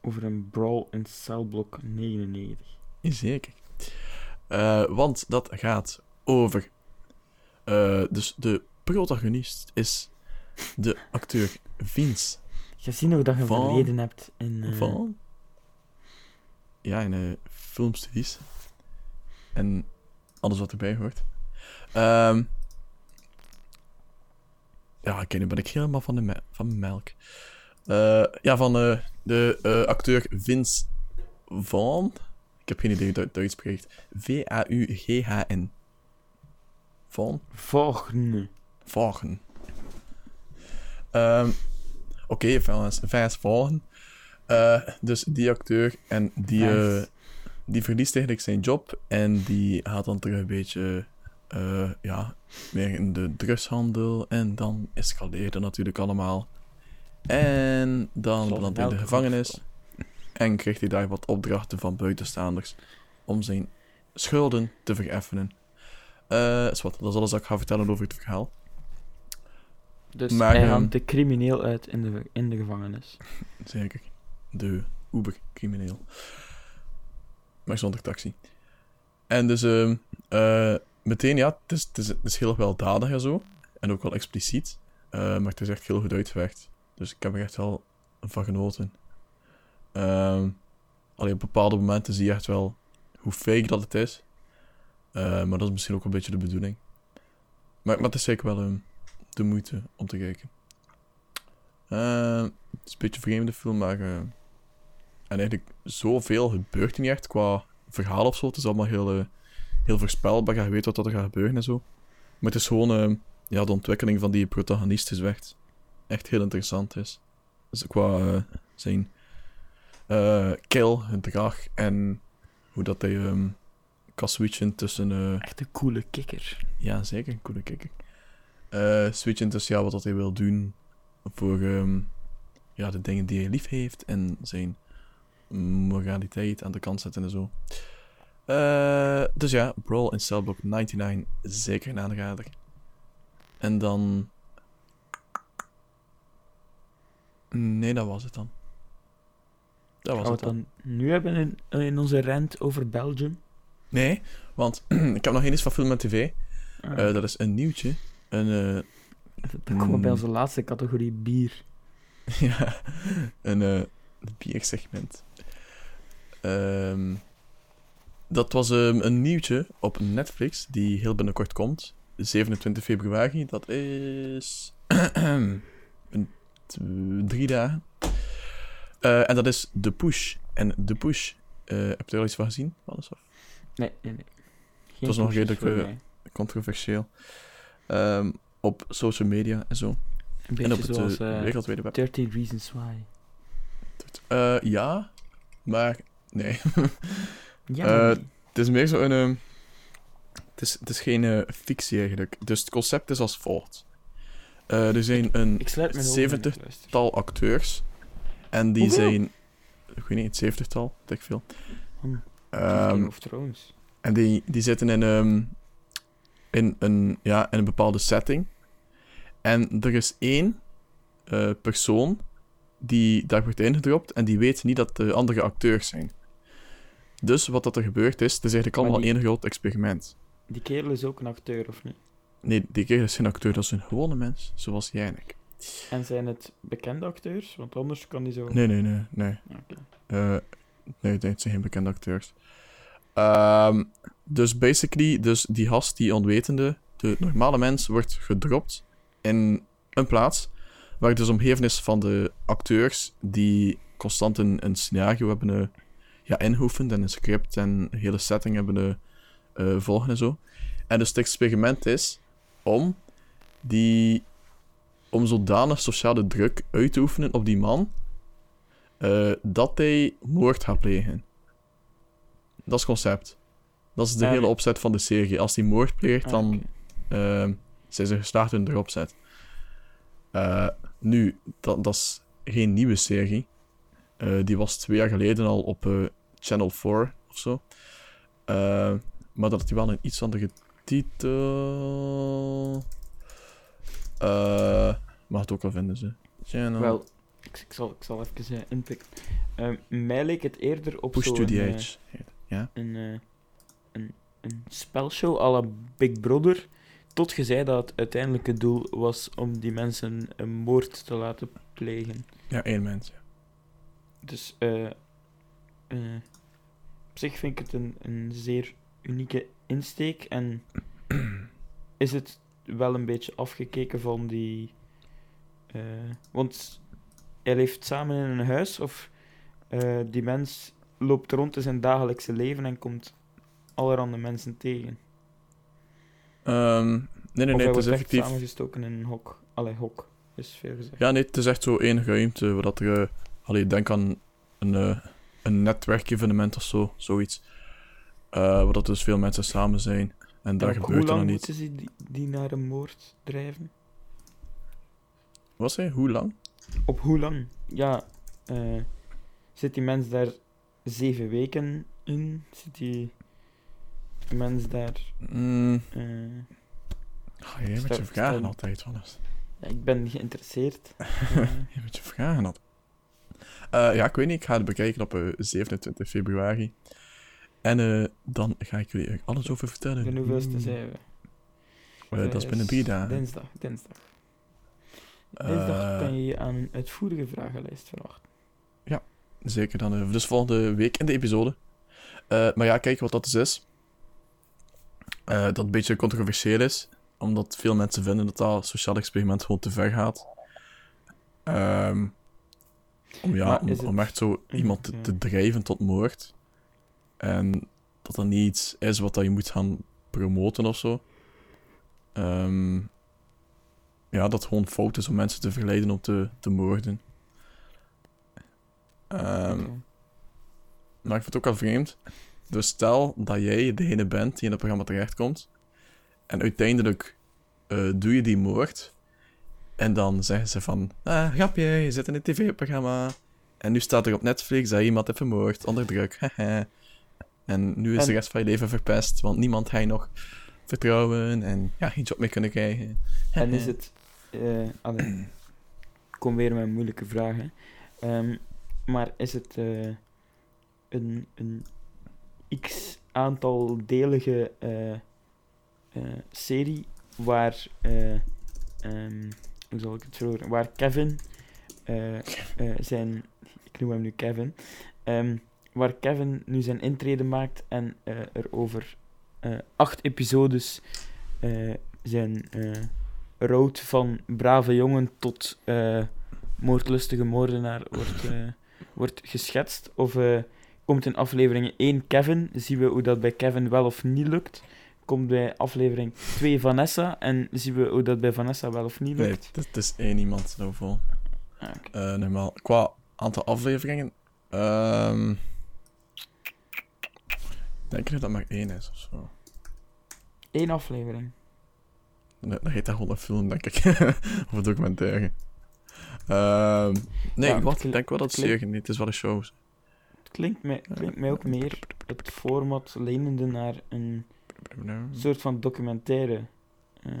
Over een brawl in cellblok 99. Zeker. Eh, want dat gaat over... eh, dus de protagonist is de acteur Vince Je ziet nog dat je Van- verleden hebt in... eh, van... Ja, in filmstudies. En alles wat erbij hoort. Ehm, ja, oké, nu ben ik helemaal van, de me- van melk. Eh, ja, van eh, de eh, acteur Vince Vaughn. Ik heb geen idee hoe dat Duits spreekt. V-A-U-G-H-N. Vaughn? Vaughn. Ehm, Oké, Vince Vince Vaughn. Eh, dus die acteur en die, die verliest eigenlijk zijn job en die gaat dan terug een beetje eh, ja, meer in de drugshandel en dan escaleert het natuurlijk allemaal. En dan belandt hij in de gevangenis en krijgt hij daar wat opdrachten van buitenstaanders om zijn schulden te vereffenen. Eh is wat, dat is alles wat ik ga vertellen over het verhaal. Dus Maar, hij ehm, hangt de crimineel uit in de, in de gevangenis. Zeker. De Uber-crimineel. Maar zonder taxi. En dus eh, meteen, ja, het is, het, is, het is heel weldadig en zo. En ook wel expliciet. Eh, maar het is echt heel goed uitgewerkt. Dus ik heb er echt wel van genoten. Ehm alleen op bepaalde momenten zie je echt wel hoe fake dat het is. Eh, maar dat is misschien ook een beetje de bedoeling. Maar, maar het is zeker wel ehm, de moeite om te kijken. Eh, het is een beetje een vreemde film, maar... eh, en eigenlijk zoveel gebeurt er niet echt qua verhaal of zo. Het is allemaal heel, heel voorspelbaar. Je weet wat er gaat gebeuren en zo. Maar het is gewoon... eh, ja, de ontwikkeling van die protagonist is echt, echt heel interessant is. Dus qua eh, zijn eh kill, gedrag en hoe dat hij ehm, kan switchen tussen... Echt een coole kikker. ja, zeker. Een coole kikker. Switchen tussen ja, wat dat hij wil doen voor ehm, ja, de dingen die hij lief heeft en zijn moraliteit aan de kant zetten en zo. Eh, dus ja, Brawl in Cellblock 99, zeker een aanrader. En dan... Nee, dat was het dan. Dat was Gaan we het dan. dan nu hebben in, in onze rant over Belgium? Nee, want ik heb nog geen iets van film en tv. Ah, Eh, dat is een nieuwtje. Een, eh, dan komen we bij mm. onze laatste categorie bier. ja, een eh biersegment. Ehm, dat was ehm, een nieuwtje op Netflix, die heel binnenkort komt. 27 februari, dat is... drie dagen. Eh, en dat is The Push. En The Push, eh heb je er al iets van gezien? Alles of? Nee, nee, nee. Geen was nog redelijk, eh. Controversieel. Ehm, op social media en zo. Een En op het zoals wereldwijde web. 13 Reasons Why. Ja, maar nee. Ja, Eh, Het is meer zo een. ehm, het, is, het is geen eh, fictie eigenlijk. Dus het concept is als volgt: Eh, er zijn een ik sluit mijn ogen en ik 70 luister. tal acteurs. En die Hoeveel? zijn. Ik weet niet, het zeventigtal, weet ik veel. Hm, Ehm, Game of Thrones. en die, die zitten in, ehm, in, een, ja, in een bepaalde setting. En er is één eh, persoon die daar wordt ingedropt en die weet niet dat de andere acteurs zijn. Dus wat dat er gebeurt is, het is eigenlijk allemaal die- één groot experiment. Die kerel is ook een acteur, of niet? Nee, die kerel is geen acteur, dat is een gewone mens, zoals jij en ik. En zijn het bekende acteurs? Want anders kan die zo... Nee, nee, nee, nee. Ja, oké. Eh, nee, nee, het zijn geen bekende acteurs. Ehm, dus basically, dus die gast, die onwetende, de normale mens, wordt gedropt in een plaats waar het dus omgeven is van de acteurs die constant een, een scenario hebben eh, ja, ingeoefend en een script en een hele setting hebben eh, eh, volgen en zo. En dus het experiment is om die om zodanig sociale druk uit te oefenen op die man eh, dat hij moord gaat plegen. Dat is het concept. Dat is de hele opzet van de serie. Als hij moord pleegt, Ah, dan ehm, zijn ze geslaagd in de opzet. Eh, nu, dat, dat is geen nieuwe serie. Eh, die was twee jaar geleden al op eh, Channel 4 of zo. Eh, maar dat had hij wel een iets andere titel. Mag het ook wel vinden, ze. Channel. Wel, ik, ik, zal, ik zal even eh, inpikken. Ehm, mij leek het eerder op Push zo'n, to the eh, Edge. Ja. een, een, een spelshow à la Big Brother. Tot je zei dat het uiteindelijke doel was om die mensen een moord te laten plegen. ja, één mens. ja. Dus eh, eh, op zich vind ik het een, een zeer unieke insteek. En is het wel een beetje afgekeken van die eh, want hij leeft samen in een huis of die mens loopt rond in zijn dagelijkse leven en komt allerhande mensen tegen. Ehm, nee, nee, nee, het is effectief... samengestoken in een hok. Allee, hok is veel gezegd. Ja, nee, het is echt zo één ruimte waar dat er... allee, denk aan een, eh een netwerkevenement of zo, zoiets. Eh waar dat dus veel mensen samen zijn. En daar En gebeurt er hoe dan lang niet. moeten ze die, die naar een moord drijven? Wat zei je? Hoe lang? Op hoe lang? Ja, eh, zit die mens daar zeven weken in? Zit die mens daar... Mm, eh, ah, jij met je vragen altijd, Wannes. ja, ik ben geïnteresseerd. Jij met je vragen altijd. Eh, ja, ik weet niet. Ik ga het bekijken op eh, 27 februari. En eh, dan ga ik jullie er alles over vertellen. de hoeveelste Oeh. zijn we? Eh, dat is binnen drie dagen. Dinsdag, dinsdag. Dinsdag Eh, kan je aan een uitvoerige vragenlijst verwachten. Zeker dan. eh, dus volgende week in de episode. Eh, maar ja, kijk wat dat dus is. Eh, dat een beetje controversieel is. Omdat veel mensen vinden dat dat sociaal experiment gewoon te ver gaat. Ehm, om, ja, om, is het- om echt zo iemand te, ja. te drijven tot moord. En dat dat niet iets is wat dat je moet gaan promoten of zo. Ehm, ja, dat gewoon fout is om mensen te verleiden om te, te moorden. Ehm, maar ik vind het ook wel vreemd. Dus stel dat jij degene bent die in het programma terechtkomt. En uiteindelijk eh, doe je die moord. En dan zeggen ze van... Ah, grapje, je zit in een tv-programma. En nu staat er op Netflix dat iemand heeft vermoord onder druk. En nu is En- de rest van je leven verpest. Want niemand ga je nog vertrouwen. En ja, geen job meer kunnen krijgen. En is het... eh allee, ik kom weer met moeilijke vragen. Ehm, maar is het eh, een, een x aantal delige eh, serie waar... eh, ehm, zal ik het verwoorden? Waar Kevin eh, eh, zijn... Ik noem hem nu Kevin. ehm, waar Kevin nu zijn intrede maakt en eh, er over acht episodes zijn... rood van brave jongen tot moordlustige moordenaar wordt, wordt geschetst? Of komt in aflevering 1 Kevin, zien we hoe dat bij Kevin wel of niet lukt? Komt bij aflevering 2 Vanessa en zien we hoe dat bij Vanessa wel of niet Nee, lukt? het, het is één iemand zoveel. Ah, oké. Eh normaal. Qua aantal afleveringen... ehm ik denk dat dat maar één is of zo. Eén aflevering. Nee, dat heet dat gewoon een film, denk ik. of een documentaire. Ehm nee, Ja, wat? het ik denk wel dat het niet. Het is wel een show. Het klinkt mij, klinkt mij ook meer het format lenende naar een soort van documentaire. Eh,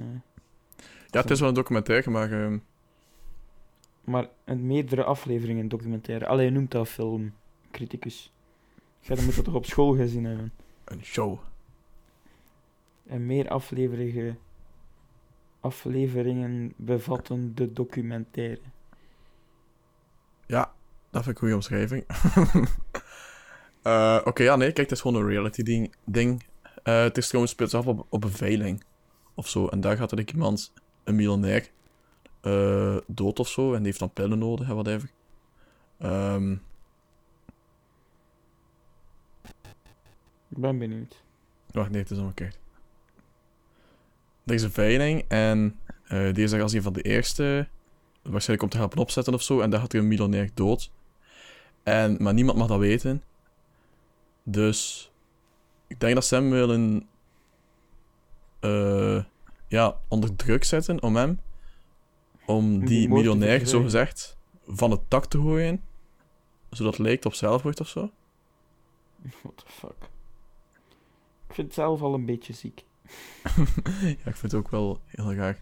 Ja, het is wel een documentaire, maar... ehm, Maar een meerdere afleveringen documentaire. Allee, je noemt dat film, criticus. Dan moet dat toch op school gezien hebben. een show. En meer afleveringen, afleveringen bevattende documentaire. Ja, dat vind ik een goede omschrijving. Eh, Oké, ja, nee, kijk, het is gewoon een reality ding. Eh, het is speelt zich af op, op een veiling. Of zo. En daar gaat er iemand, een miljonair, eh, dood of zo. En die heeft dan pillen nodig en whatever. Ehm Ik ben benieuwd. Wacht, nee, het is omgekeerd. Er is een veiling en eh die is er als een van de eerste. Waarschijnlijk om te helpen opzetten of zo. En daar gaat er een miljonair dood. En, maar niemand mag dat weten. Dus ik denk dat ze hem willen eh, ja, onder druk zetten om hem. Om die die miljonair, verdwijnen. zo gezegd, van het tak te gooien. Zodat het lijkt op zelfmoord of zo. What the fuck. Ik vind het zelf al een beetje ziek. ja, ik vind het ook wel heel graag.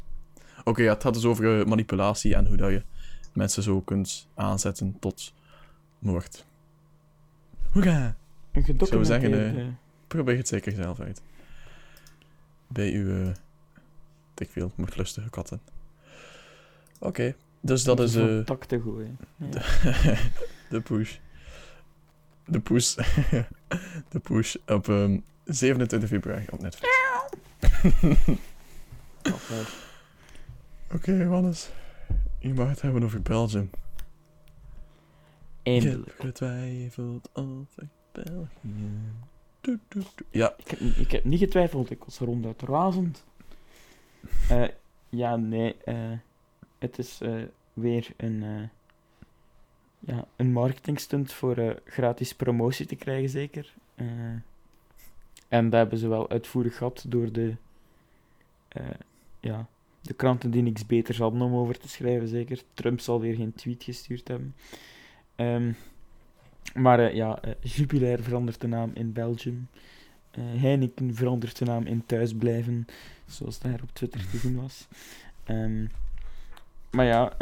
Oké, ja, het gaat dus over eh, manipulatie en hoe dat je mensen zo kunt aanzetten tot moord. Hoera! Een gedocumenteerde... zeggen, eh, Probeer het zeker zelf uit. Bij uw, uh, ik veel, moordlustige katten. Oké, dus dat is eh tak te gooien. Ja. de push. De push. de push op ehm 27 februari op Netflix. Eh, Oké, Wannes. Je mag het hebben over Belgium. Ik Eindelijk. heb getwijfeld over België. Ja, Ik heb, ik heb niet getwijfeld, ik was ronduit razend. Eh, ja, nee, eh, het is eh, weer een, ja, een marketingstunt voor gratis promotie te krijgen, zeker. En dat hebben ze wel uitvoerig gehad door de, ja, de kranten die niks beters hadden om over te schrijven, zeker. Trump zal weer geen tweet gestuurd hebben. Ehm, maar eh, ja, eh, Jupiler verandert de naam in Belgium. Eh, Heineken verandert de naam in Thuisblijven, zoals daar op Twitter te zien was. Ehm, maar ja,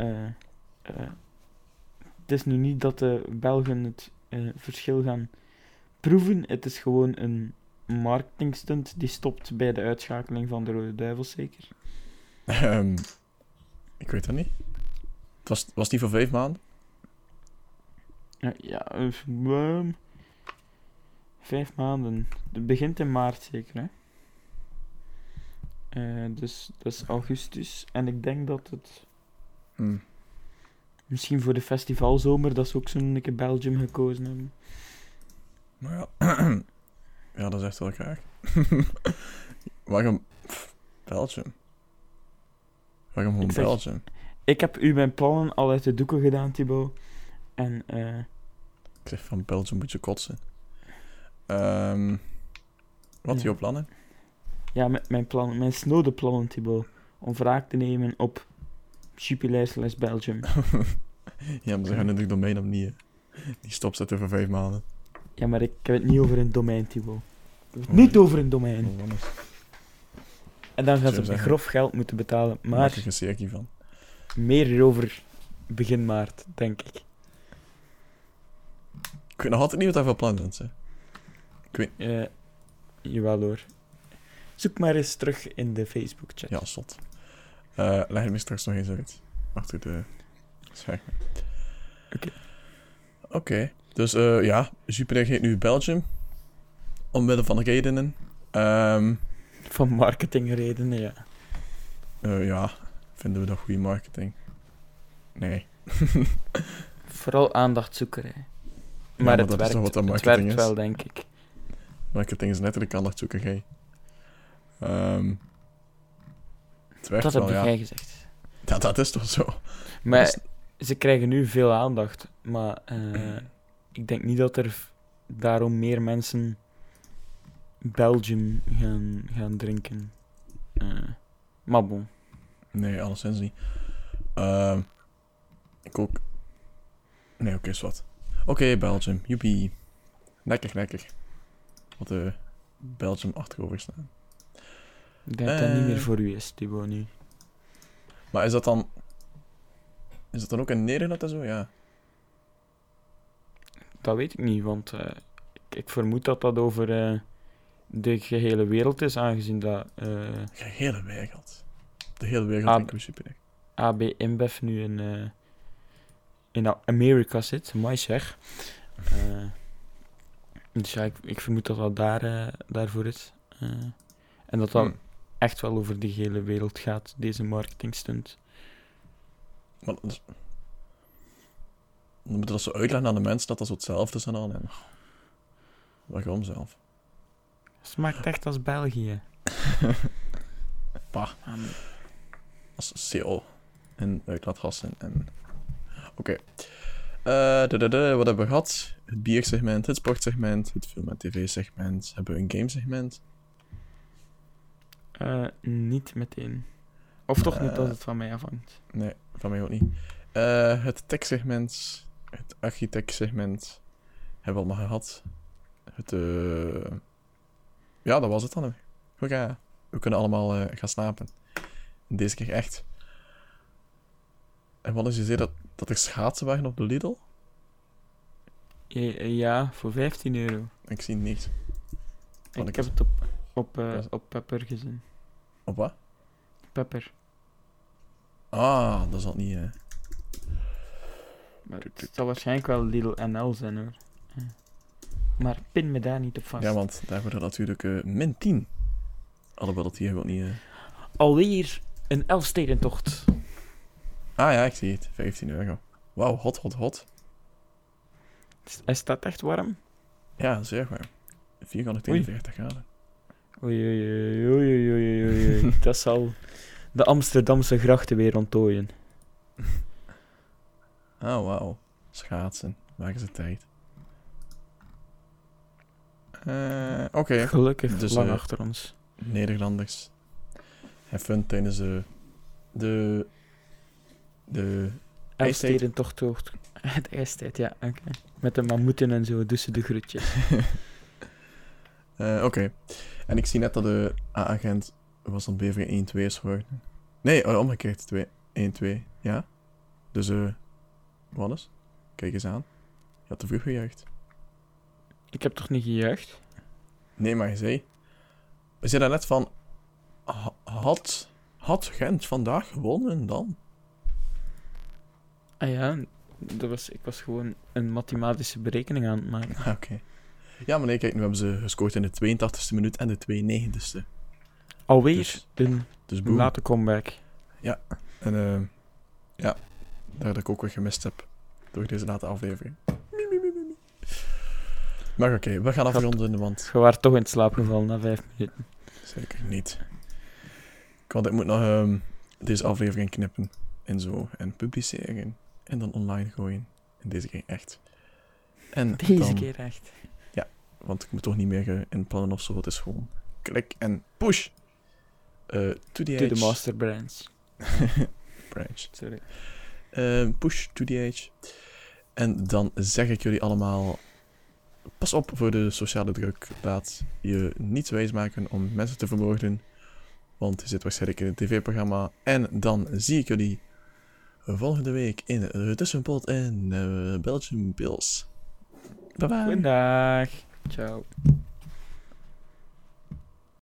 het is nu niet dat de Belgen het verschil gaan proeven. Het is gewoon een marketingstunt die stopt bij de uitschakeling van de Rode Duivels, zeker. ehm, ik weet het niet. Was, was niet voor vijf maanden? Ja, ehm, vijf maanden. Het begint in maart zeker, hè? Eh, dus dat is augustus. En ik denk dat het Hm. misschien voor de festivalzomer, dat ze ook zo'n keer Belgium gekozen hebben. Maar ja. ja, dat is echt wel graag. Waarom pff, Belgium? Waarom gewoon Belgium? Ik heb u mijn plannen al uit de doeken gedaan, Thibaut. En eh, Ik zeg van Belgium moet je kotsen. Ehm, wat Ja. jouw plannen? ja, mijn, mijn plannen, mijn snode plannen, Thibaut, om wraak te nemen op Jupiler slash Belgium. ja, maar ze gaan natuurlijk domein opnieuw. Die stopzetten voor vijf maanden. Ja, maar ik heb het niet over een domein, Thibaut. Ik heb het Oh, niet over een domein. Oh, En dan gaan ze zeggen. grof geld moeten betalen. Daar Maar ik een cirkie van. meer over begin maart, denk ik. Ik weet nog altijd niet wat daar voor plan is. Hè. Eh jawel hoor. Zoek maar eens terug in de Facebook-chat. Ja, zot. Eh leg het me straks nog eens uit. Achter de schermen. Oké. Oké. Dus eh, ja, Jupiter heet nu Belgium. Omwille van redenen. Ehm, Van marketingredenen, ja. eh, ja, vinden we dat goede marketing? Nee. Vooral aandachtzoekerij. Maar, maar het dat is werkt, wat dat het werkt wel, denk ik. Marketing is letterlijk aandachtzoekerij. Ehm het werkt Dat wel, heb ja. jij gezegd. ja. Dat is toch zo? Maar Dat ze krijgen nu veel aandacht. Maar eh, ik denk niet dat er daarom meer mensen Belgium gaan, gaan drinken. Eh, maar bon. Nee, alleszins niet. Ehm ik ook. Nee, oké, is wat. Oké, Belgium. Joepie. Lekker, lekker. Wat de Belgium achterover staan. Ik denk dat dat niet meer Eh. voor u is, Thibaut, nu. Maar is dat dan... Is dat dan ook in Nederland en zo? Ja. Dat weet ik niet, want eh, ik, ik vermoed dat dat over eh, de gehele wereld is, aangezien dat eh, De hele wereld. De hele wereld we super. AB InBev nu in, eh, in Amerika zit. Mooi zeg. Eh, dus ja, ik, ik vermoed dat dat daar, eh, daarvoor is. Eh, en dat dat Hm. echt wel over de gehele wereld gaat, deze marketingstunt. Maar dat Dan moet je dat zo uitleggen aan de mensen dat dat zo hetzelfde is en al. En... Waarom zelf? Smaakt echt als België. Pa. Ah, nee. Als CO. En uitlaatgassen. En... Oké. Eh, wat hebben we gehad? Het biersegment, het sportsegment, het film- en tv-segment. Hebben we een gamesegment? Eh, niet meteen. Of toch niet Eh. als het van mij afhangt. Nee, van mij ook niet. Het tech-segment, het architect-segment hebben we allemaal gehad. Het, ja, dat was het dan. Gaan, we kunnen allemaal gaan slapen. Deze keer echt. En wat is je zei dat, dat er schaatsen waren op de Lidl? Ja, ja, voor 15 euro. Ik zie niks. Ik ik heb het op, op, eh, op Pepper gezien. Op wat? Pepper. Ah, dat zal niet. eh Maar het zal waarschijnlijk wel Lidl NL zijn hoor. Maar pin me daar niet op vast. Ja, want daar wordt er natuurlijk eh, min 10. Alhoewel dat hier ook niet. eh, Alweer een Elfstedentocht. Ah ja, ik zie het. 15 euro. Wauw, hot, hot, hot. Hij staat echt warm. Ja, zeer warm. 441 graden. Oei, oei, oei, oei, oei, oei, oei. Dat zal de Amsterdamse grachten weer onttooien. Oh, wauw. Schaatsen. Waar is de tijd? Eh, Oké. Gelukkig Dus, lang eh, achter ons. Nederlanders. Have fun tijdens de... De... De... ijstijd. Toch toch. Het ijstijd, ja, oké. Met de mammoeten en zo, tussen de groetjes. Eh, Oké. En ik zie net dat de A-agent was dan BV 1-2 is geworden. Nee, oh, omgekeerd. 2 1-2. Ja. Dus, eh... wat is? Kijk eens aan. Je had te vroeg gejuicht. Ik heb toch niet gejuicht? Nee, maar je zei... We daar net van... ha- Had... Had Gent vandaag gewonnen dan? Ah ja, dat was, ik was gewoon een mathematische berekening aan het maken. Ah, Oké. Ja, maar nee, kijk, nu hebben ze gescoord in de 82e minuut en de 92e. Alweer Dus- een Dus late comeback. En eh ja, daar dat ik ook weer gemist heb door deze late aflevering. Maar oké, we gaan afronden, want Je waart toch in slaap gevallen na vijf minuten. zeker niet. Want ik moet nog ehm, deze aflevering knippen en zo en publiceren en dan online gooien. En deze keer echt. En Deze dan, keer echt. Want ik moet toch niet meer eh, inplannen of zo. Het is gewoon klik en push. Eh to the To the master branch. branch. Sorry. Eh, push to the edge. En dan zeg ik jullie allemaal... Pas op voor de sociale druk. Laat je niet wijsmaken om mensen te vermoorden. Want je zit waarschijnlijk in een tv-programma. En dan zie ik jullie volgende week in de Tussenpot en eh Belgium Bills. Bye bye. Goedendag. Ciao.